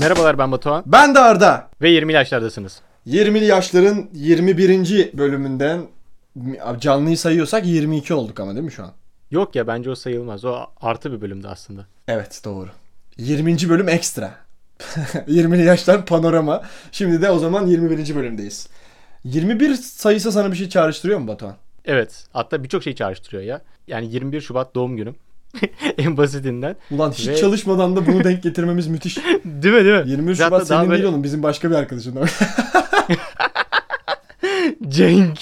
Merhabalar ben Batuhan Ben de Arda. ve 20 yaşlardasınız. 20'li yaşların 21. bölümünden canlıyı sayıyorsak 22 olduk ama değil mi şu an? Yok ya bence o sayılmaz. O artı bir bölümdü aslında. Evet doğru. 20. bölüm ekstra. 20'li yaşlar panorama. Şimdi de o zaman 21. bölümdeyiz. 21 sayısı sana bir şey çağrıştırıyor mu Batuhan? Evet. Hatta birçok şey çağrıştırıyor ya. Yani 21 Şubat doğum günüm. en basitinden. Ulan hiç Ve- çalışmadan da bunu denk getirmemiz müthiş. Değil mi değil mi? 21 Ve hatta Şubat daha senin böyle- değil oğlum bizim başka bir arkadaşın. Cenk.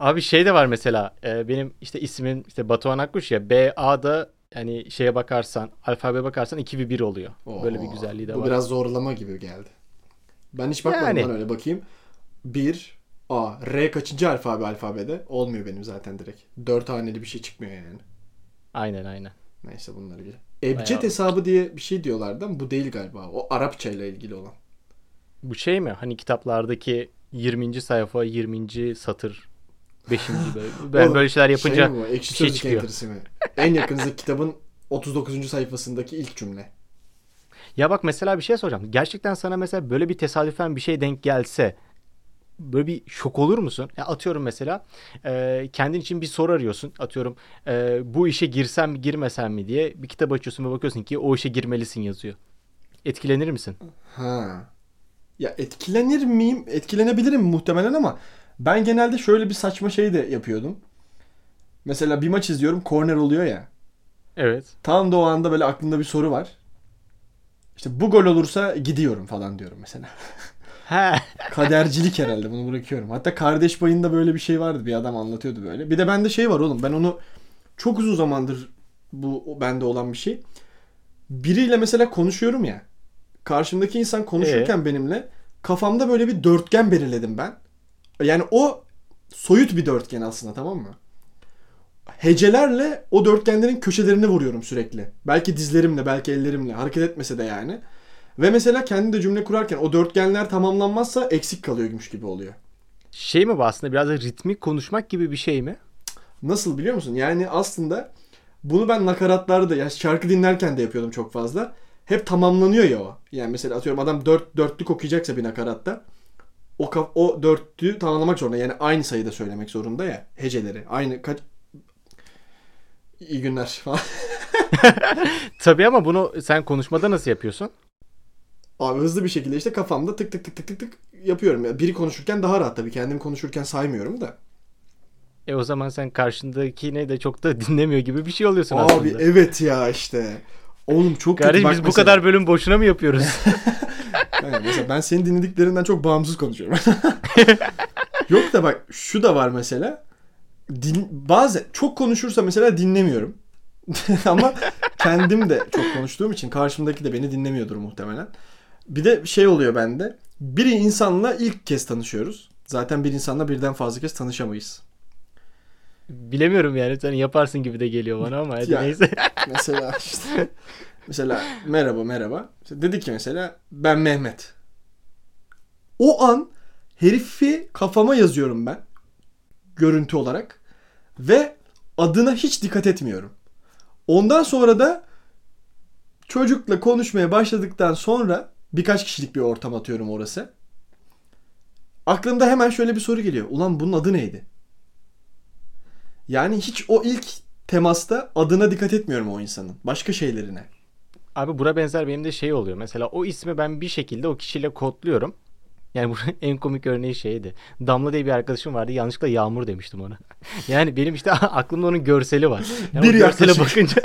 Abi şey de var mesela. e, benim işte ismim işte Batuhan Akkuş ya. B A'da yani şeye bakarsan, alfabeye bakarsan 2 ve 1 oluyor. Böyle bir Oo, güzelliği de Bu var. biraz zorlama gibi geldi. Ben hiç bakmadım Yani. öyle bakayım. 1 A. R kaçıncı alfabe alfabede? Olmuyor benim zaten direkt. 4 haneli bir şey çıkmıyor yani. Aynen aynen. Neyse bunları bir. Ebced Bayağı- hesabı diye bir şey diyorlardı ama bu değil galiba. O Arapça ile ilgili olan. Bu şey mi? Hani kitaplardaki 20. sayfa, 20. satır, 5. böyle. Ben O böyle şeyler yapınca şey mi bu? Ekşi bir şey çıkıyor. mi? En yakınızdaki kitabın 39. sayfasındaki ilk cümle. Ya bak mesela bir şey soracağım. Gerçekten sana mesela böyle bir tesadüfen bir şey denk gelse böyle bir şok olur musun? Ya atıyorum mesela e, kendin için bir soru arıyorsun. Atıyorum e, bu işe girsem mi girmesem mi diye bir kitap açıyorsun ve bakıyorsun ki o işe girmelisin yazıyor. Etkilenir misin? Ha. Ya etkilenir miyim? Etkilenebilirim muhtemelen ama ben genelde şöyle bir saçma şey de yapıyordum. Mesela bir maç izliyorum, korner oluyor ya. Evet. Tam da o anda böyle aklımda bir soru var. İşte bu gol olursa gidiyorum falan diyorum mesela. Kadercilik herhalde bunu bırakıyorum. Hatta kardeş payında böyle bir şey vardı. Bir adam anlatıyordu böyle. Bir de bende şey var oğlum. Ben onu çok uzun zamandır bu bende olan bir şey. Biriyle mesela konuşuyorum ya. Karşımdaki insan konuşurken benimle kafamda böyle bir dörtgen belirledim ben. Yani o soyut bir dörtgen aslında tamam mı? Hecelerle o dörtgenlerin köşelerini vuruyorum sürekli. Belki dizlerimle, belki ellerimle. Hareket etmese de yani. Ve mesela kendi de cümle kurarken o dörtgenler tamamlanmazsa eksik kalıyormuş gibi oluyor. Şey mi bu aslında biraz da ritmik konuşmak gibi bir şey mi? Nasıl biliyor musun? Yani aslında bunu ben nakaratlarda ya şarkı dinlerken de yapıyordum çok fazla. Hep tamamlanıyor ya o. Yani mesela atıyorum adam dört, dörtlük okuyacaksa bir nakaratta o, o dörtlüğü tamamlamak zorunda. Yani aynı sayıda söylemek zorunda ya heceleri. Aynı kaç... İyi günler falan. Tabii ama bunu sen konuşmada nasıl yapıyorsun? Abi hızlı bir şekilde işte kafamda tık tık tık tık tık tık yapıyorum. Ya biri konuşurken daha rahat tabii. Kendim konuşurken saymıyorum da. E o zaman sen karşındakini de çok da dinlemiyor gibi bir şey oluyorsun Abi aslında. evet ya işte. Oğlum çok kötü. Kardeşim biz bu mesela- kadar bölüm boşuna mı yapıyoruz? Yani mesela ben senin dinlediklerinden çok bağımsız konuşuyorum. Yok da bak şu da var mesela. Din, bazı çok konuşursa mesela dinlemiyorum. Ama kendim de çok konuştuğum için karşımdaki de beni dinlemiyordur muhtemelen. Bir de şey oluyor bende. Bir insanla ilk kez tanışıyoruz. Zaten bir insanla birden fazla kez tanışamayız. Bilemiyorum yani sen yaparsın gibi de geliyor bana ama hadi Ya. neyse. Mesela işte mesela merhaba merhaba. İşte dedi ki mesela ben Mehmet. O an herifi kafama yazıyorum ben. Görüntü olarak. Ve adına hiç dikkat etmiyorum. Ondan sonra da çocukla konuşmaya başladıktan sonra birkaç kişilik bir ortam atıyorum orası. Aklımda hemen şöyle bir soru geliyor. Ulan bunun adı neydi? Yani hiç o ilk temasta adına dikkat etmiyorum o insanın. Başka şeylerine. Abi buna benzer benim de şey oluyor. Mesela o ismi ben bir şekilde o kişiyle kodluyorum. Yani bu en komik örneği şeydi. Damla diye bir arkadaşım vardı. Yanlışlıkla Yağmur demiştim ona. Yani benim işte aklımda onun görseli var. Yani Bir görsele bakınca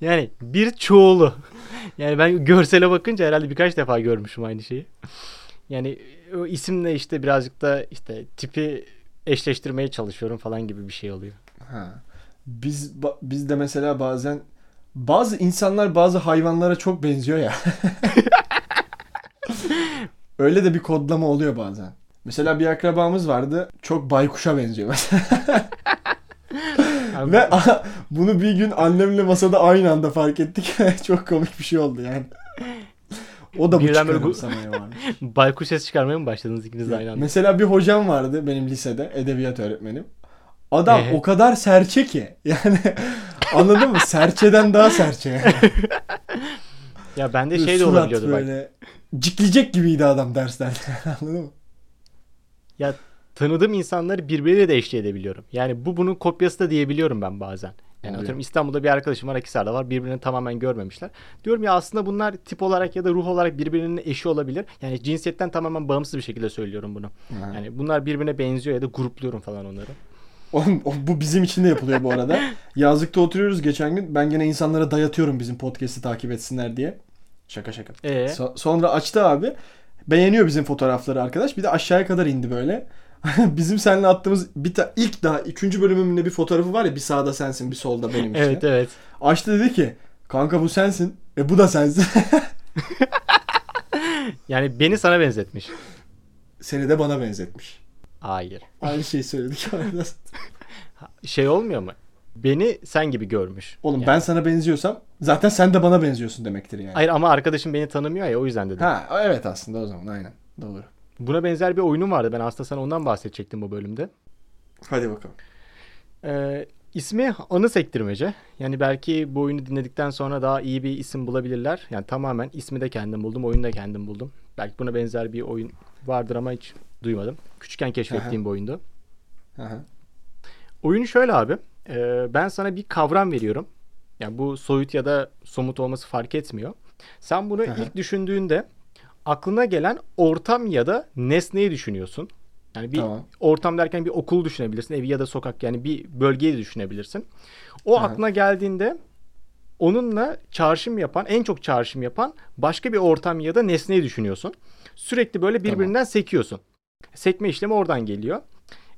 yani bir çoğulu. Yani ben görsele bakınca herhalde birkaç defa görmüşüm aynı şeyi. Yani o isimle işte birazcık da işte tipi eşleştirmeye çalışıyorum falan gibi bir şey oluyor. Ha. Biz biz de mesela bazen bazı insanlar bazı hayvanlara çok benziyor ya. Öyle de bir kodlama oluyor bazen. Mesela bir akrabamız vardı. Çok baykuşa benziyor mesela. Abi, Ve bunu bir gün annemle masada aynı anda fark ettik. çok komik bir şey oldu yani. O da bu Birden böyle gu- çıkarımsamaya varmış. Baykuş ses çıkarmaya mı başladınız ikiniz aynı anda? Mesela bir hocam vardı benim lisede edebiyat öğretmenim. Adam Ee? o kadar serçe ki. Yani anladın mı? Serçeden daha serçe. Ya bende Böyle şey de olabiliyordu bak. böyle. Cikleyecek gibiydi adam derslerde. anladın mı? Ya tanıdığım insanları birbiriyle de eşliğ edebiliyorum. Yani bu bunun kopyası da diyebiliyorum ben bazen. Yani atıyorum İstanbul'da bir arkadaşım var, Akhisar'da var. Birbirini tamamen görmemişler. Diyorum ya aslında bunlar tip olarak ya da ruh olarak birbirinin eşi olabilir. Yani cinsiyetten tamamen bağımsız bir şekilde söylüyorum bunu. Ha. Yani bunlar birbirine benziyor ya da grupluyorum falan onları. Oğlum, bu bizim için de yapılıyor bu arada. Yazlıkta oturuyoruz geçen gün. Ben gene insanlara dayatıyorum bizim podcast'i takip etsinler diye. Şaka şaka. Ee? So- sonra açtı abi. Beğeniyor bizim fotoğrafları arkadaş. Bir de aşağıya kadar indi böyle. bizim seninle attığımız bir ta- ilk daha üçüncü bölümümünde bir fotoğrafı var ya bir sağda sensin bir solda benim işte. Evet evet. Açtı dedi ki kanka bu sensin. E bu da sensin. Yani beni sana benzetmiş. Seni de bana benzetmiş. Hayır. Aynı şeyi söyledik. Şey olmuyor mu? Beni sen gibi görmüş. Oğlum ben sana benziyorsam zaten sen de bana benziyorsun demektir yani. Hayır ama arkadaşım beni tanımıyor ya o yüzden dedim. Ha evet aslında o zaman aynen. Doğru. Buna benzer bir oyunum vardı. Ben aslında sana ondan bahsedecektim bu bölümde. Hadi bakalım. Ee, ismi Anı Sektirmece. Yani belki bu oyunu dinledikten sonra daha iyi bir isim bulabilirler. Yani tamamen ismi de kendim buldum, oyunu da kendim buldum. Belki buna benzer bir oyun vardır ama hiç duymadım. Küçükken keşfettiğim bir oyundu. Hı. Oyun şöyle abi. Ee, ben sana bir kavram veriyorum. Yani bu soyut ya da somut olması fark etmiyor. Sen bunu Aha. ilk düşündüğünde aklına gelen ortam ya da nesneyi düşünüyorsun. Yani bir Tamam. ortam derken bir okul düşünebilirsin, evi ya da sokak yani bir bölgeyi düşünebilirsin. O Aha. aklına geldiğinde onunla çağrışım yapan, en çok çağrışım yapan başka bir ortam ya da nesneyi düşünüyorsun. Sürekli böyle birbirinden sekiyorsun. Sekme işlemi oradan geliyor.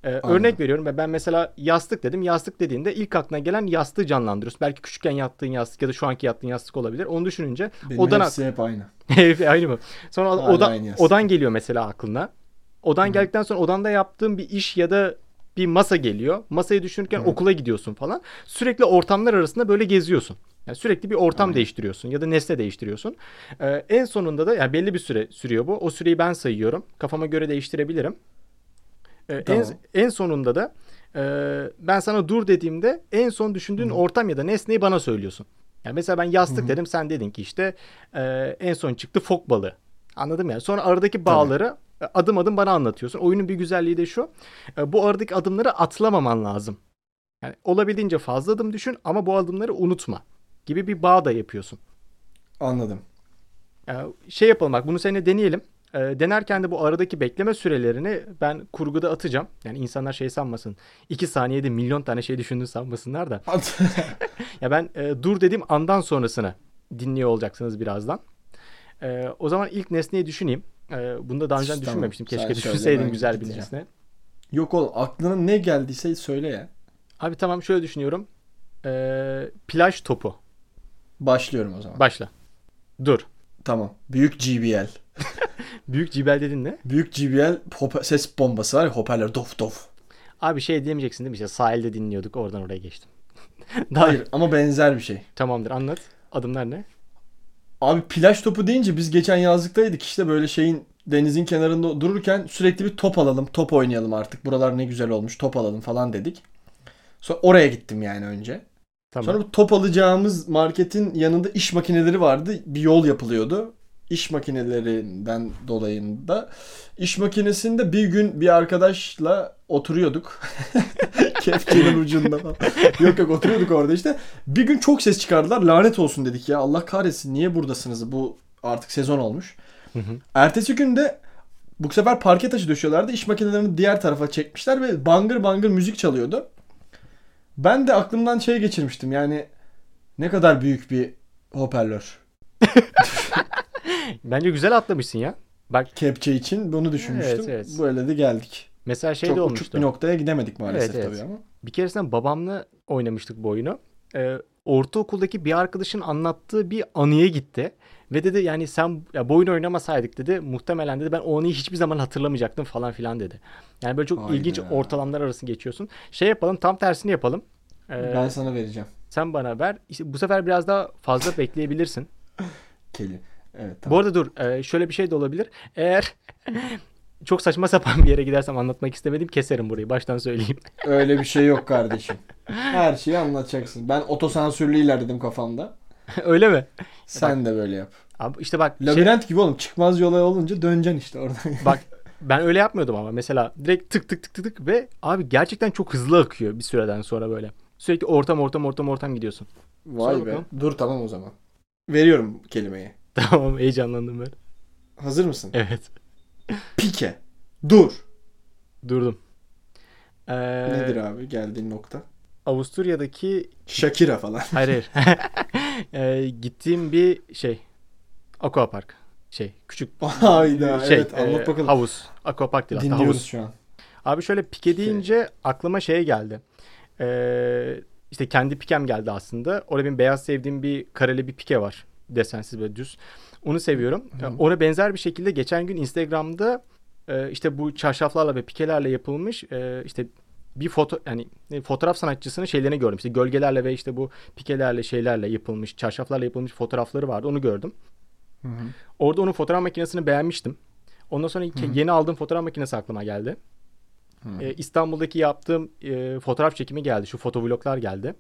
Ee, örnek veriyorum ve ben mesela yastık dedim. Yastık dediğinde ilk aklına gelen yastığı canlandırıyorsun. Belki küçükken yattığın yastık ya da şu anki yattığın yastık olabilir. Onu düşününce Benim odan hepsi hep aynı. aynı mı? Sonra Hala odan, aynı odan geliyor mesela aklına. Odan geldikten sonra odanda yaptığın bir iş ya da bir masa geliyor. Masayı düşünürken okula gidiyorsun falan. Sürekli ortamlar arasında böyle geziyorsun. Yani sürekli bir ortam Aynen. değiştiriyorsun ya da nesne değiştiriyorsun. Ee, en sonunda da yani belli bir süre sürüyor bu. O süreyi ben sayıyorum. Kafama göre değiştirebilirim. Ee, en, Tamam. en sonunda da e, ben sana dur dediğimde en son düşündüğün ortam ya da nesneyi bana söylüyorsun. Yani mesela ben yastık dedim sen dedin ki işte e, en son çıktı fok balığı. Anladın mı yani? Sonra aradaki bağları e, adım adım bana anlatıyorsun. Oyunun bir güzelliği de şu. e, bu aradaki adımları atlamaman lazım. Yani olabildiğince fazla adım düşün ama bu adımları unutma gibi bir bağ da yapıyorsun. Anladım. Şey yapalım bak bunu seninle deneyelim. Ee, denerken de bu aradaki bekleme sürelerini ben kurguda atacağım. Yani insanlar şey sanmasın. 2 saniyede milyon tane şey düşündüğünü sanmasınlar da. Ya ben e, dur dediğim andan sonrasını dinliyor olacaksınız birazdan. E, o zaman ilk nesneyi düşüneyim. E, bunu da daha önce Tamam. düşünmemiştim. Sen Keşke söyle, düşünseydim güzel bir nesne. Yok oğlum aklına ne geldiyse söyle ya. Abi tamam şöyle düşünüyorum. E, plaj topu. Başlıyorum o zaman. Başla. Dur. Tamam. Büyük GBL. Büyük cibel dedin ne? Büyük hopa- ses bombası var ya hoparlör dof dof. Abi şey diyemeyeceksin değil mi? İşte sahilde dinliyorduk oradan oraya geçtim. Daha Hayır ama benzer bir şey. Tamamdır anlat. Adımlar ne? Abi plaj topu deyince biz geçen yazlıktaydık işte böyle şeyin denizin kenarında dururken sürekli bir top alalım, top oynayalım artık. Buralar ne güzel olmuş, top alalım falan dedik. Sonra oraya gittim yani önce. Tamam. Sonra bu top alacağımız marketin yanında iş makineleri vardı. Bir yol yapılıyordu. İş makinelerinden dolayında iş makinesinde bir gün bir arkadaşla oturuyorduk. Kepçenin ucunda falan. yok yok oturuyorduk orada işte. Bir gün çok ses çıkardılar. Lanet olsun dedik ya. Allah kahretsin niye buradasınız? Bu artık sezon olmuş. Hı hı. Ertesi günde bu sefer parke taşı döşüyorlardı. İş makinelerini diğer tarafa çekmişler ve bangır bangır müzik çalıyordu. Ben de aklımdan şey geçirmiştim yani ne kadar büyük bir hoparlör. Bence güzel atlamışsın ya. Bak Kepçe için bunu düşünmüştüm. Evet, evet. Böyle de geldik. mesela şey Çok de olmuştu. bir noktaya gidemedik maalesef Evet, evet. tabii ama. Bir keresinde babamla oynamıştık bu oyunu. Ee, ortaokuldaki bir arkadaşın anlattığı bir anıya gitti. Ve dedi yani sen ya bu oyunu oynamasaydık dedi muhtemelen dedi ben o anıyı hiçbir zaman hatırlamayacaktım falan filan dedi. Yani böyle çok Hayda. ilginç ortalamlar arası geçiyorsun. Şey yapalım tam tersini yapalım. Ee, Ben sana vereceğim. Sen bana ver. İşte bu sefer biraz daha fazla bekleyebilirsin. Keli. Evet Bu tamam. arada dur e, şöyle bir şey de olabilir. Eğer çok saçma sapan bir yere gidersem anlatmak istemedim keserim burayı baştan söyleyeyim. Öyle bir şey yok kardeşim. Her şeyi anlatacaksın. Ben otosansürlü ilerledim kafamda. Öyle mi? Sen de böyle yap. Abi işte bak şey- Labirent gibi oğlum. Çıkmaz yola olunca döneceksin işte oradan. bak ben öyle yapmıyordum ama mesela direkt tık tık tık tık tık ve abi gerçekten çok hızlı akıyor bir süreden sonra böyle. Sürekli ortam ortam ortam ortam gidiyorsun. Vay Sor be. bakalım. Dur tamam o zaman. Veriyorum kelimeyi. Tamam heyecanlandım ben. Hazır mısın? Evet Pike. Dur. durdum. Ee, Nedir abi geldiğin nokta? Avusturya'daki Shakira falan. hayır hayır. Ee, gittiğim bir şey aquapark şey küçük Hayda şey evet anlat e, bakalım. havuz aquapark değil aslında Dinliyoruz havuz. şu an. Abi şöyle pike deyince aklıma şey geldi. Ee, işte kendi pikem geldi aslında. Orada benim beyaz sevdiğim bir kareli bir pike var. Desensiz ve düz. Onu seviyorum. Hı. Ona benzer bir şekilde geçen gün Instagram'da e, işte bu çarşaflarla ve pikelerle yapılmış e, işte bir foto yani e, fotoğraf sanatçısının şeylerini gördüm. İşte gölgelerle ve işte bu pikelerle şeylerle yapılmış, çarşaflarla yapılmış fotoğrafları vardı. Onu gördüm. Hı hı. Orada onun fotoğraf makinesini beğenmiştim. Ondan sonra ke- yeni aldığım fotoğraf makinesi aklıma geldi. Hı. Ee, İstanbul'daki yaptığım e, fotoğraf çekimi geldi. Şu fotovloglar geldi.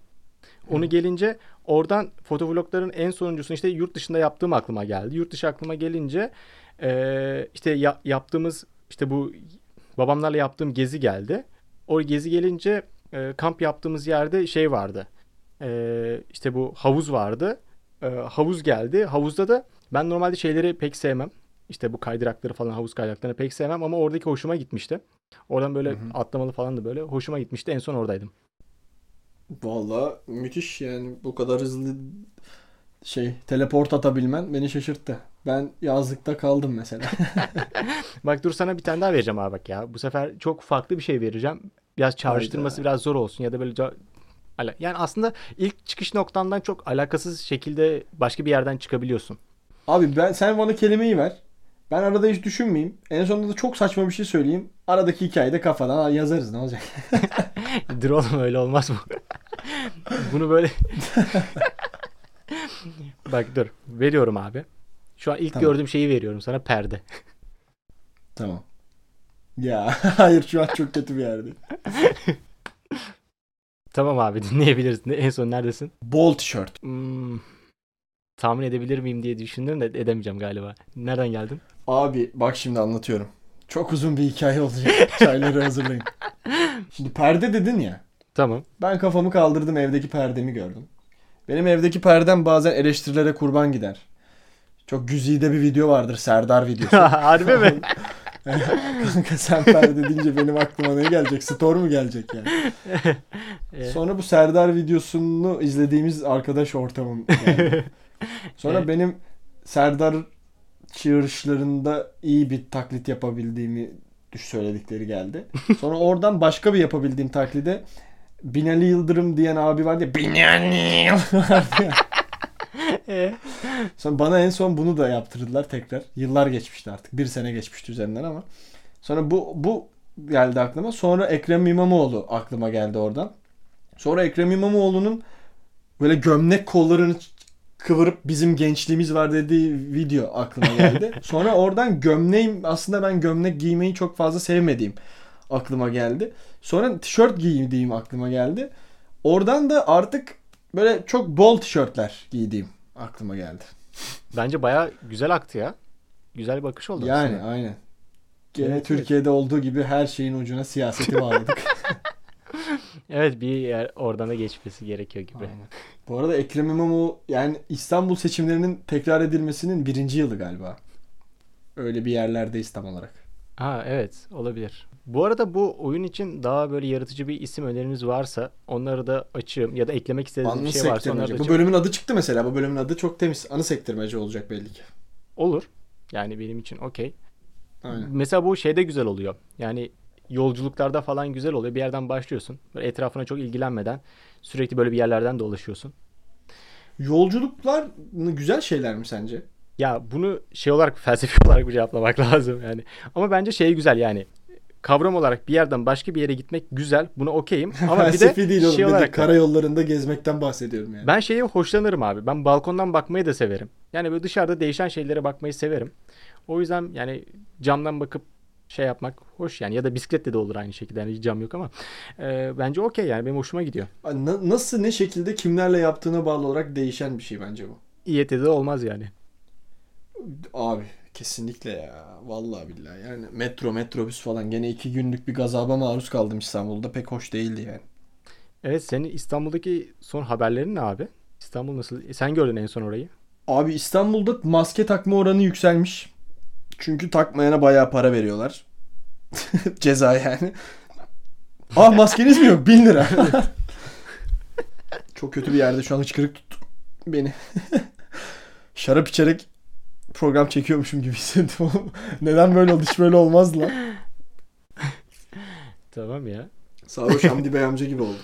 Onu gelince oradan fotovlogların en sonuncusunu işte yurt dışında yaptığım aklıma geldi. Yurt dışı aklıma gelince e, işte ya- yaptığımız işte bu babamlarla yaptığım gezi geldi. O gezi gelince e, kamp yaptığımız yerde şey vardı. E, işte bu havuz vardı. E, havuz geldi. Havuzda da ben normalde şeyleri pek sevmem. İşte bu kaydırakları falan havuz kaydıraklarını pek sevmem ama oradaki hoşuma gitmişti. Oradan böyle Hı hı. atlamalı falan da böyle hoşuma gitmişti. En son oradaydım. Valla müthiş yani bu kadar hızlı şey teleport atabilmen beni şaşırttı. Ben yazlıkta kaldım mesela. Bak dur sana bir tane daha vereceğim abi bak ya. Bu sefer çok farklı bir şey vereceğim. Biraz çağrıştırması biraz zor olsun ya da böyle yani aslında ilk çıkış noktandan çok alakasız şekilde başka bir yerden çıkabiliyorsun. Abi ben sen bana kelimeyi ver. Ben arada hiç düşünmeyeyim. En sonunda da çok saçma bir şey söyleyeyim. Aradaki hikayeyi de kafadan yazarız ne olacak? Dur oğlum öyle olmaz bu. Bunu böyle Bak dur veriyorum abi. Şu an ilk Tamam. gördüğüm şeyi veriyorum sana perde. Tamam. Ya hayır şu an çok kötü bir yerde. Tamam abi dinleyebilirsin. En son neredesin? Bol tişört. Hmm, tahmin edebilir miyim diye düşündüm de edemeyeceğim galiba. Nereden geldin? Abi bak şimdi anlatıyorum. Çok uzun bir hikaye olacak. Çayları hazırlayın. Şimdi perde dedin ya. Tamam. Ben kafamı kaldırdım evdeki perdemi gördüm. Benim evdeki perdem bazen eleştirilere kurban gider. Çok güzide bir video vardır Serdar videosu. Harbi mi? Kanka sen perde deyince benim aklıma ne gelecek? Store mu gelecek yani? Sonra bu Serdar videosunu izlediğimiz arkadaş ortamım geldi. Sonra Evet. benim Serdar çığırışlarında iyi bir taklit yapabildiğimi düş söyledikleri geldi. Sonra oradan başka bir yapabildiğim taklide Binali Yıldırım diyen abi vardı ya Binali Sonra bana en son bunu da yaptırdılar tekrar. Yıllar geçmişti artık. Bir sene geçmişti üzerinden ama. Sonra bu bu geldi aklıma. Sonra Ekrem İmamoğlu aklıma geldi oradan. Sonra Ekrem İmamoğlu'nun böyle gömlek kollarını kıvırıp bizim gençliğimiz var dediği video aklıma geldi. Sonra oradan gömleğim aslında ben gömlek giymeyi çok fazla sevmediğim aklıma geldi. Sonra tişört giydiğim aklıma geldi. Oradan da artık böyle çok bol tişörtler giydiğim aklıma geldi. bence baya güzel aktı ya. Güzel bir bakış oldu. Yani aslında. aynen. Gene Evet, Türkiye'de olduğu gibi her şeyin ucuna siyaseti bağladık. Evet bir yer oradan da geçmesi gerekiyor gibi. Aynen. Bu arada Ekrem İmamoğlu yani İstanbul seçimlerinin tekrar edilmesinin birinci yılı galiba. Öyle bir yerlerdeyiz tam olarak. Ha evet olabilir. Bu arada bu oyun için daha böyle yaratıcı bir isim öneriniz varsa onları da açığım ya da eklemek istediğiniz Anı bir şey varsa onları da. Bu bölümün adı çıktı mesela. Bu bölümün adı çok temiz. Anı sektirmece olacak belli ki. Olur. Yani benim için okey. Aynen. Mesela bu şeyde güzel oluyor. Yani yolculuklarda falan güzel oluyor. Bir yerden başlıyorsun. Böyle etrafına çok ilgilenmeden sürekli böyle bir yerlerden dolaşıyorsun. Yolculuklar güzel şeyler mi sence? Ya bunu şey olarak felsefi olarak bir cevaplamak lazım yani. Ama bence şey güzel yani. Kavram olarak bir yerden başka bir yere gitmek güzel. Buna okeyim. Ama bir de değil oğlum. şey olarak da- karayollarında gezmekten bahsediyorum yani. ben şeyi hoşlanırım abi. Ben balkondan bakmayı da severim. Yani böyle dışarıda değişen şeylere bakmayı severim. O yüzden yani camdan bakıp şey yapmak hoş yani ya da bisikletle de olur aynı şekilde yani cam yok ama e, bence okey yani benim hoşuma gidiyor. Na- nasıl ne şekilde kimlerle yaptığına bağlı olarak değişen bir şey bence bu. İET'de de olmaz yani. Abi kesinlikle ya. Vallahi billahi. Yani metro metrobüs falan gene iki günlük bir gazaba maruz kaldım İstanbul'da. Pek hoş değildi yani. Evet senin İstanbul'daki son haberlerin ne abi? İstanbul nasıl? E, Sen gördün en son orayı. Abi İstanbul'da maske takma oranı yükselmiş. Çünkü takmayana bayağı para veriyorlar. Ceza yani. Aa maskeniz mi yok? 1000 lira. Çok kötü bir yerde şu an hıçkırık tuttu beni. Şarap içerek program çekiyormuşum gibi hissettim. Neden böyle oldu? Hiç böyle olmazdı lan. Tamam ya. Sarhoş Hamdi Bey amca gibi olduk.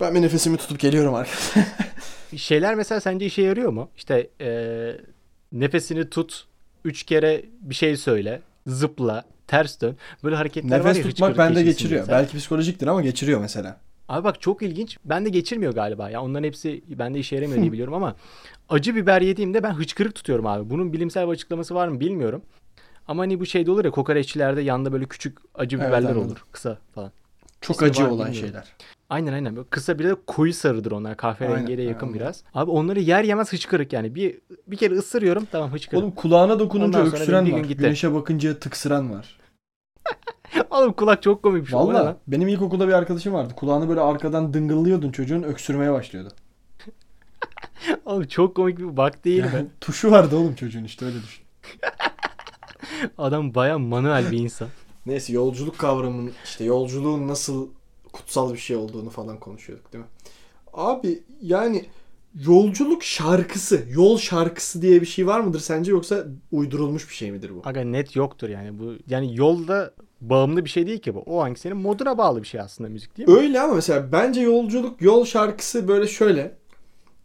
Ben bir nefesimi tutup geliyorum arkadaşlar. Şeyler mesela sence işe yarıyor mu? İşte e, nefesini tut, üç kere bir şey söyle, zıpla, ters dön. Böyle hareketler var Nefes ya tutmak bende geçiriyor. mesela. Belki psikolojiktir ama geçiriyor mesela. Abi bak çok ilginç. Bende geçirmiyor galiba. Ya onların hepsi bende işe yaramıyor diye biliyorum ama acı biber yediğimde ben hıçkırık tutuyorum abi. Bunun bilimsel bir açıklaması var mı bilmiyorum. Ama hani bu şeyde olur ya kokoreççilerde yanında böyle küçük acı Evet, biberler anladım. olur. Kısa falan. Çok İsmi acı olan bilmiyorum. şeyler. Aynen aynen. Böyle kısa bir de koyu sarıdır onlar. Kahverengiye yakın aynen. biraz. Abi onları yer yemez hıçkırık yani. Bir bir kere ısırıyorum tamam hıçkırık. Oğlum kulağına dokununca Ondan öksüren var. gitti. Güneşe bakınca tıksıran var. Oğlum kulak çok komik bir şey. Ne Valla benim ilkokulda bir arkadaşım vardı. Kulağını böyle arkadan dıngıllıyordun çocuğun öksürmeye başlıyordu. Oğlum çok komik bir bak değil mi? Tuşu vardı oğlum çocuğun işte öyle düşün. Adam baya manuel bir insan. Neyse yolculuk kavramının işte yolculuğun nasıl kutsal bir şey olduğunu falan konuşuyorduk değil mi? Abi yani yolculuk şarkısı, yol şarkısı diye bir şey var mıdır sence yoksa uydurulmuş bir şey midir bu? Aga net yoktur yani bu. Yani yolda bağımlı bir şey değil ki bu. O anki senin moduna bağlı bir şey aslında müzik değil mi? Öyle ama mesela bence yolculuk yol şarkısı böyle şöyle.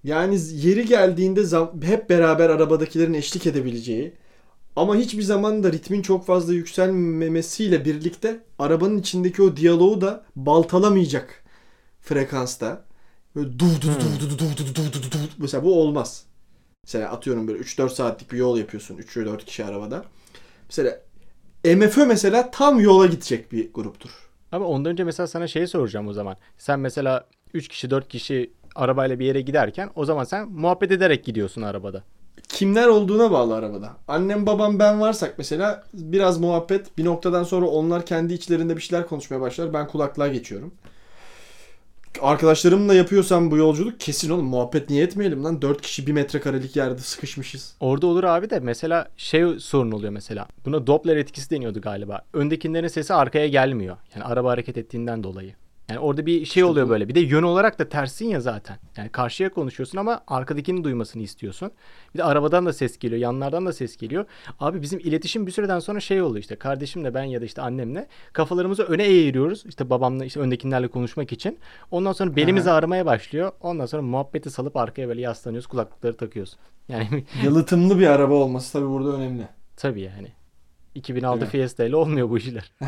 Yani yeri geldiğinde hep beraber arabadakilerin eşlik edebileceği ama hiçbir zaman da ritmin çok fazla yükselmemesiyle birlikte arabanın içindeki o diyaloğu da baltalamayacak frekansta. Böyle duv duv duv duv duv duv duv duv duv. Mesela bu olmaz. Mesela atıyorum böyle 3-4 saatlik bir yol yapıyorsun 3-4 kişi arabada. Mesela MFÖ mesela tam yola gidecek bir gruptur. Ama ondan önce mesela sana şey soracağım o zaman. Sen mesela 3 kişi 4 kişi arabayla bir yere giderken o zaman sen muhabbet ederek gidiyorsun arabada. kimler olduğuna bağlı arabada. Annem babam ben varsak mesela biraz muhabbet bir noktadan sonra onlar kendi içlerinde bir şeyler konuşmaya başlar. Ben kulaklığa geçiyorum. Arkadaşlarımla yapıyorsam bu yolculuk kesin oğlum muhabbet niye etmeyelim lan. 4 kişi bir metrekarelik yerde sıkışmışız. Orada olur abi de mesela şey sorun oluyor mesela. Buna Doppler etkisi deniyordu galiba. Öndekilerin sesi arkaya gelmiyor. Yani araba hareket ettiğinden dolayı. Yani orada bir şey oluyor böyle. Bir de yön olarak da tersin ya zaten. Yani karşıya konuşuyorsun ama arkadakinin duymasını istiyorsun. Bir de arabadan da ses geliyor, yanlardan da ses geliyor. Abi bizim iletişim bir süreden sonra şey oluyor işte. Kardeşimle ben ya da işte annemle kafalarımızı öne eğiriyoruz. İşte babamla işte öndekilerle konuşmak için. Ondan sonra belimizi ağrımaya başlıyor. Ondan sonra muhabbeti salıp arkaya böyle yaslanıyoruz. Kulaklıkları takıyoruz. Yani Yalıtımlı bir araba olması tabii burada önemli. tabii yani. 2006 Değil mi? Fiesta ile olmuyor bu işler.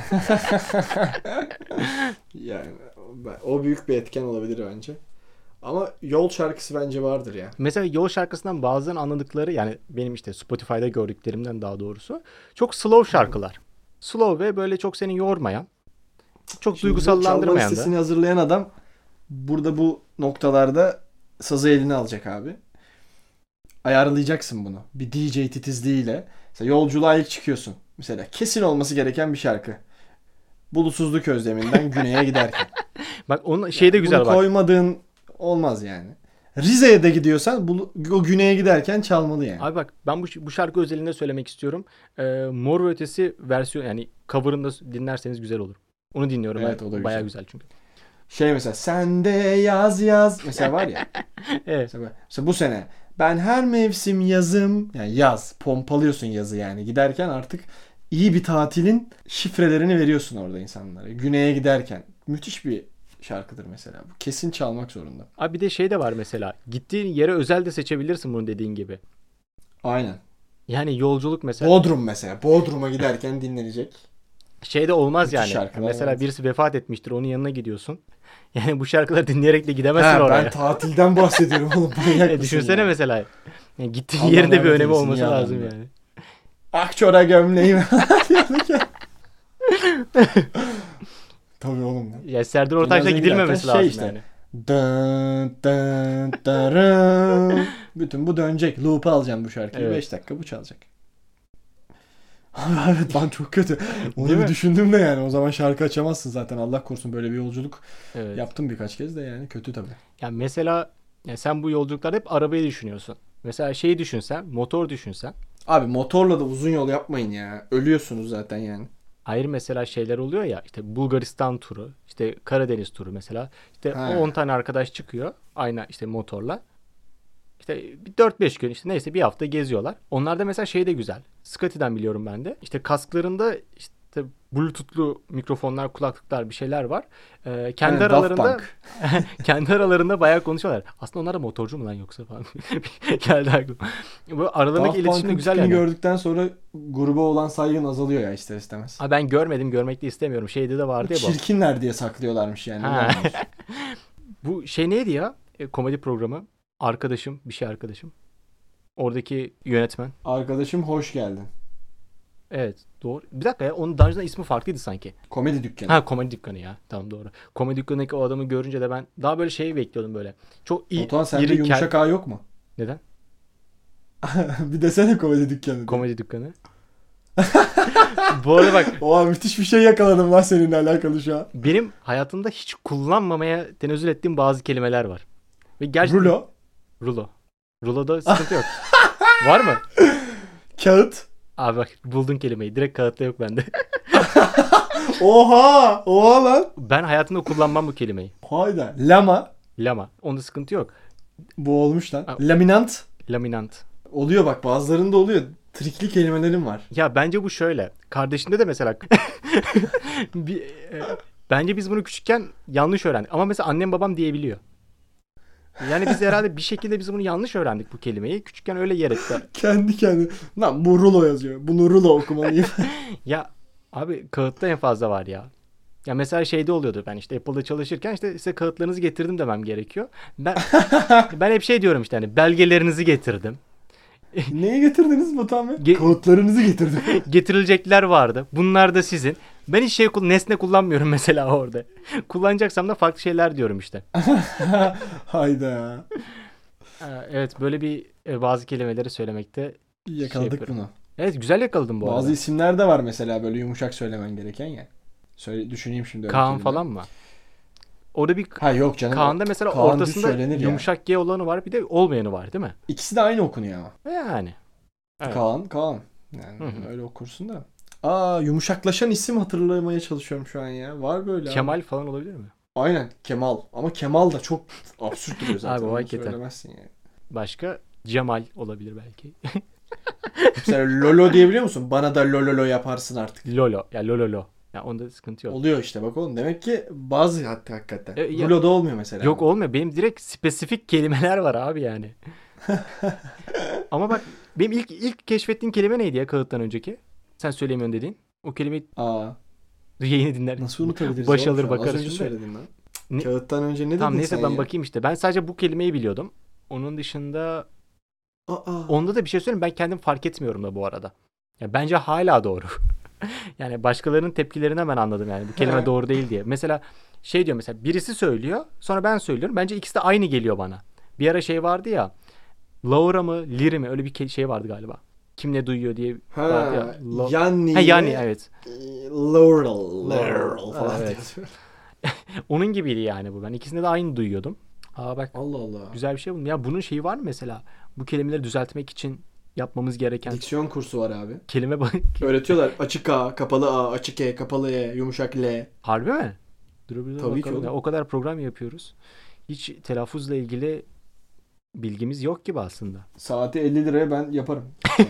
Yani o büyük bir etken olabilir bence. Ama yol şarkısı bence vardır ya. Mesela yol şarkısından bazen anladıkları yani benim işte Spotify'da gördüklerimden daha doğrusu çok slow şarkılar. Slow ve böyle çok seni yormayan, çok Şimdi bu çalma duygusallandırmayan da. listesini hazırlayan adam burada bu noktalarda sazı eline alacak abi. Ayarlayacaksın bunu. Bir DJ titizliğiyle. Mesela yolculuğa ilk çıkıyorsun. Mesela kesin olması gereken bir şarkı. Bulutsuzluk özleminden güneye giderken. Bak onun şey de güzel Bunu bak. koymadığın olmaz yani. Rize'ye de gidiyorsan bu, o güneye giderken çalmalı yani. Abi bak ben bu, bu şarkı özelinde söylemek istiyorum. Ee, Mor ve Ötesi versiyon yani cover'ını da dinlerseniz güzel olur. Onu dinliyorum. Evet, ben. o da Bayağı güzel. güzel çünkü. Şey mesela sen de yaz yaz mesela var ya. Evet. Mesela, mesela bu sene ben her mevsim yazım yani yaz pompalıyorsun yazı yani giderken artık iyi bir tatilin şifrelerini veriyorsun orada insanlara. Güneye giderken müthiş bir şarkıdır mesela. Bu kesin çalmak zorunda. Abi bir de şey de var mesela. Gittiğin yere özel de seçebilirsin bunu dediğin gibi. Aynen. Yani yolculuk mesela. Bodrum mesela. Bodrum'a giderken dinlenecek. Şey de olmaz Müthiş yani. Mesela evet. birisi vefat etmiştir. Onun yanına gidiyorsun. Yani bu şarkıları dinleyerek de gidemezsin Ha, oraya. ben tatilden bahsediyorum oğlum. E, düşünsene ya? mesela. Yani gittiğin Allah yerinde bir önemi olması lazım yani. Akçora gömleğim. Tabii oğlum. lan. Ya Serdar Ortaç'la gidilmemesi giderken lazım şey işte. yani. Dın dın dırın. Bütün bu dönecek. Loop'u alacağım bu şarkıyı. Evet. 5 dakika bu çalacak. Evet ben çok kötü. Onu Değil bir mi? düşündüm de yani. O zaman şarkı açamazsın zaten. Allah korusun böyle bir yolculuk Evet. yaptım birkaç kez de yani. Kötü tabii. Ya mesela ya sen bu yolculuklarda hep arabayı düşünüyorsun. Mesela şeyi düşünsen, motor düşünsen. Abi motorla da uzun yol yapmayın ya. Ölüyorsunuz zaten yani. Ayrı mesela şeyler oluyor ya işte Bulgaristan turu, işte Karadeniz turu mesela. İşte Ha. 10 tane arkadaş çıkıyor aynı işte motorla. İşte bir 4-5 gün işte neyse bir hafta geziyorlar. Onlarda mesela şey de güzel. Scotty'den biliyorum ben de. İşte kasklarında işte bluetooth'lu mikrofonlar, kulaklıklar bir şeyler var. Ee, kendi Daft aralarında kendi aralarında bayağı konuşuyorlar. Aslında onlar da motorcu mu lan yoksa falan. Geldi aklıma. Bu aralarındaki iletişim de güzel yani. gördükten sonra gruba olan saygın azalıyor ya ister istemez. Ha ben görmedim, görmek de istemiyorum. Şeyde de vardı ya bu. Çirkinler diye saklıyorlarmış yani. Bu şey neydi ya? E, komedi programı. Arkadaşım, bir şey arkadaşım. Oradaki yönetmen. Arkadaşım hoş geldin. Evet, doğru. Bir dakika ya, onun daha önceden ismi farklıydı sanki. Komedi dükkanı. Ha, komedi dükkanı ya. Tamam doğru. Komedi dükkanındaki o adamı görünce de ben daha böyle şey bekliyordum böyle. Çok iyi, Batuhan sende yumuşak ağ yok mu? Neden? bir desene komedi dükkanı. Komedi dükkanı. Bu arada bak Oha müthiş bir şey yakaladım lan seninle alakalı şu an. benim hayatımda hiç kullanmamaya tenezzül ettiğim bazı kelimeler var. Ve gerçekten Rulo, Rulo. Rulo'da sıkıntı yok. Var mı? kağıt. Abi bak buldun kelimeyi. Direkt kağıtta yok bende. Oha! Oha lan. ben hayatımda kullanmam bu kelimeyi. Hayda. Lama. Lama. Onda sıkıntı yok. Bu olmuş lan. Ha. Laminant. Laminant. Oluyor bak bazılarında oluyor. Trikli kelimelerim var. Ya bence bu şöyle. Kardeşinde de mesela bir, e, bence biz bunu küçükken yanlış öğrendik. Ama mesela annem babam diyebiliyor. Yani biz herhalde bir şekilde biz bunu yanlış öğrendik bu kelimeyi. Küçükken öyle yer ettiler. Kendi kendine. Lan bu rulo yazıyor. Bunu rulo okumalıyım. Ya abi kağıtta en fazla var ya. Ya mesela şeyde oluyordu ben işte Apple'da çalışırken işte size kağıtlarınızı getirdim demem gerekiyor. Ben ben hep şey diyorum işte hani belgelerinizi getirdim. Neyi getirdiniz Batuhan Bey? Ge- Kağıtlarınızı getirdim. Getirilecekler vardı. Bunlar da sizin. Ben hiç şey nesne kullanmıyorum mesela orada. Kullanacaksam da farklı şeyler diyorum işte. Hayda. Ee, Evet böyle bir e, bazı kelimeleri söylemekte. Yakaladık yapıyorum. bunu. Evet güzel yakaladım bu Bazı arada. isimler de var mesela böyle yumuşak söylemen gereken ya. Söyle, düşüneyim şimdi. Kaan kelime. falan mı? Orada bir Ha yok canım. Kaan'da mesela Kaan ortasında yumuşak G olanı var bir de olmayanı var değil mi? İkisi de aynı okunuyor ama. Yani. Evet. Kaan, Kaan. Yani Hı hı. öyle okursun da. Aa yumuşaklaşan isim hatırlamaya çalışıyorum şu an ya. Var böyle abi. Kemal falan olabilir mi? Aynen Kemal. Ama Kemal da çok absürt duruyor zaten. Abi, o hakikaten. Söylemezsin yani. Başka Cemal olabilir belki. Mesela Lolo diyebiliyor musun? Bana da Lololo yaparsın artık. Lolo. Ya Lololo. Ya onda sıkıntı yok. Oluyor işte bak oğlum. Demek ki bazı hatta hakikaten. E, ya- Rulo'da olmuyor mesela. Yok olmuyor. Benim direkt spesifik kelimeler var abi yani. Ama bak benim ilk ilk keşfettiğin kelime neydi ya kağıttan önceki? Sen söylemiyorsun dediğin. O kelimeyi Aa, yayını dinler. nasıl unutabiliriz? Baş alır an? Az bakarız önce söyledin lan. Ne- Kağıttan önce ne dedin Tamam neyse sen ben ya? bakayım işte. Ben sadece bu kelimeyi biliyordum. Onun dışında Aa, onda da bir şey söyleyeyim ben kendim fark etmiyorum da bu arada. Ya bence hala doğru. yani başkalarının tepkilerini ben anladım yani bu kelime doğru değil diye. Mesela şey diyor mesela birisi söylüyor sonra ben söylüyorum. Bence ikisi de aynı geliyor bana. Bir ara şey vardı ya. Laura mı Liri mi öyle bir şey vardı galiba. Kim ne duyuyor diye ha, ya. Lo- yani. ha yani evet. Laurel. Laurel falan. Evet. diyor. Onun gibiydi yani bu. Ben ikisinde de aynı duyuyordum. Aa bak Allah Allah. güzel bir şey buldum. Ya bunun şeyi var mı mesela? Bu kelimeleri düzeltmek için yapmamız gereken Diksiyon kursu var abi. kelime bak. Öğretiyorlar. Açık A, kapalı A, açık E, kapalı E, yumuşak L. Harbi mi? Dur bir de Tabii ki bakalım oğlum. ya. O kadar program yapıyoruz. Hiç telaffuzla ilgili bilgimiz yok gibi aslında. Saati 50 liraya ben yaparım.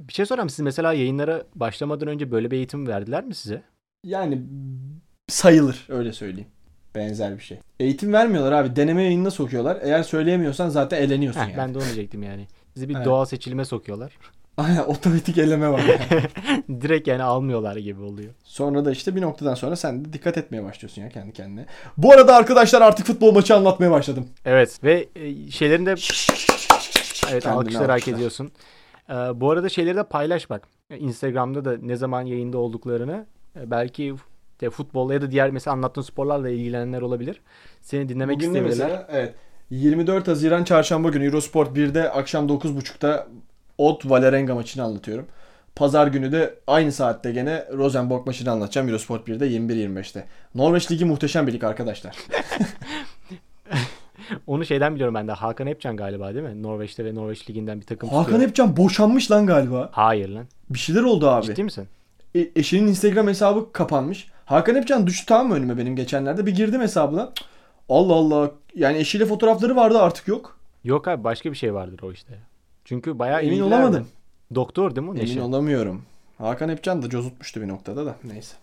Bir şey sorayım siz mesela yayınlara başlamadan önce böyle bir eğitim verdiler mi size? yani sayılır öyle söyleyeyim. Benzer bir şey. Eğitim vermiyorlar abi. Deneme yayınına sokuyorlar. Eğer söyleyemiyorsan zaten eleniyorsun Heh, yani. ben de onu diyecektim yani. Sizi bir Evet. doğal seçilime sokuyorlar. Aynen otomatik eleme var. yani. Direkt yani almıyorlar gibi oluyor. sonra da işte bir noktadan sonra sen de dikkat etmeye başlıyorsun ya kendi kendine. Bu arada arkadaşlar artık futbol maçı anlatmaya başladım. Evet ve e, şeylerin de evet alkışlar hak ediyorsun. Ee, bu arada şeyleri de paylaş bak. Instagram'da da ne zaman yayında olduklarını e, belki de futbolla ya da diğer mesela anlattığın sporlarla ilgilenenler olabilir. Seni dinlemek Bugün isteyebilirler. mesela evet 24 Haziran Çarşamba günü Eurosport 1'de akşam 9.30'da Ot Valerenga maçını anlatıyorum. Pazar günü de aynı saatte gene Rosenborg maçını anlatacağım Eurosport 1'de 21.25'te. Norveç Ligi muhteşem bir lig arkadaşlar. Onu şeyden biliyorum ben de. Hakan Epcan galiba değil mi? Norveç'te ve Norveç Ligi'nden bir takım Hakan tutuyor. Epcan boşanmış lan galiba. Hayır lan. Bir şeyler oldu abi. Ciddi misin? E, eşinin Instagram hesabı kapanmış. Hakan Epcan düştü tamam mı önüme benim geçenlerde. Bir girdim hesabına. Allah Allah. Yani eşiyle fotoğrafları vardı artık yok. Yok abi başka bir şey vardır o işte. Çünkü bayağı Emin olamadım. Doktor değil mi o Emin Neşe? olamıyorum. Hakan Epcan da cozutmuştu bir noktada da. Neyse.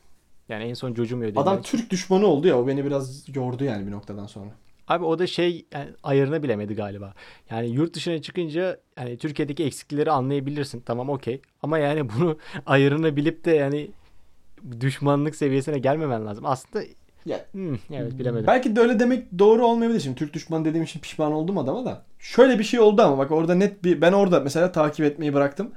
Yani en son cocumuyor. Adam Türk düşmanı oldu ya o beni biraz yordu yani bir noktadan sonra. Abi o da şey yani ayarını bilemedi galiba. Yani yurt dışına çıkınca yani Türkiye'deki eksikleri anlayabilirsin. Tamam okey. Ama yani bunu ayarını bilip de yani düşmanlık seviyesine gelmemen lazım. Aslında Ya, hmm, evet bilemedim. Belki de öyle demek doğru olmayabilir. Şimdi Türk düşmanı dediğim için pişman oldum adama da. Şöyle bir şey oldu ama bak orada net bir ben orada mesela takip etmeyi bıraktım.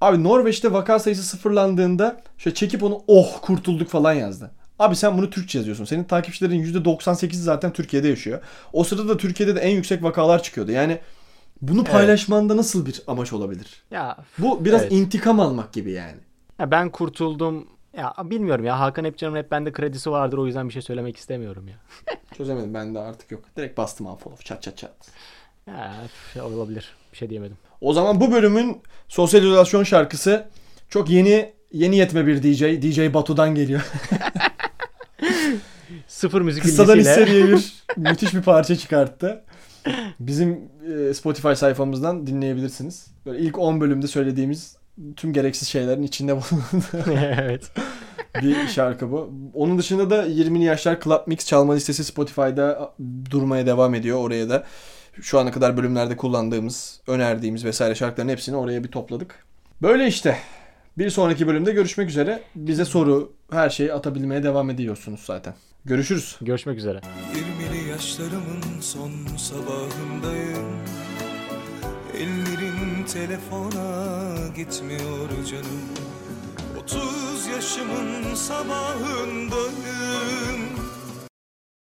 Abi Norveç'te vaka sayısı sıfırlandığında şöyle çekip onu oh kurtulduk falan yazdı. Abi sen bunu Türkçe yazıyorsun. Senin takipçilerin %98'i zaten Türkiye'de yaşıyor. O sırada da Türkiye'de de en yüksek vakalar çıkıyordu. Yani bunu Evet. paylaşmanda nasıl bir amaç olabilir? Ya, Bu biraz Evet. intikam almak gibi yani. ya ben kurtuldum. Ya bilmiyorum ya Hakan Epcan'ın hep bende kredisi vardır o yüzden bir şey söylemek istemiyorum ya. Çözemedim ben de artık yok. Direkt bastım unfollow çat çat çat. Ya şey olabilir. Bir şey diyemedim. O zaman bu bölümün sosyal izolasyon şarkısı çok yeni yeni yetme bir DJ. DJ Batu'dan geliyor. Sıfır müzik bilgisiyle. hissediye bir müthiş bir parça çıkarttı. Bizim e, Spotify sayfamızdan dinleyebilirsiniz. Böyle ilk 10 bölümde söylediğimiz tüm gereksiz şeylerin içinde bulunduğu evet. bir şarkı bu. Onun dışında da 20'li yaşlar Club Mix çalma listesi Spotify'da durmaya devam ediyor. Oraya da şu ana kadar bölümlerde kullandığımız, önerdiğimiz vesaire şarkıların hepsini oraya bir topladık. Böyle işte. Bir sonraki bölümde görüşmek üzere. Bize soru, her şeyi atabilmeye devam ediyorsunuz zaten. Görüşürüz. Görüşmek üzere. 20'li yaşlarımın son sabahındayım Ellerim telefona gitmiyor canım. 30 yaşımın sabahındayım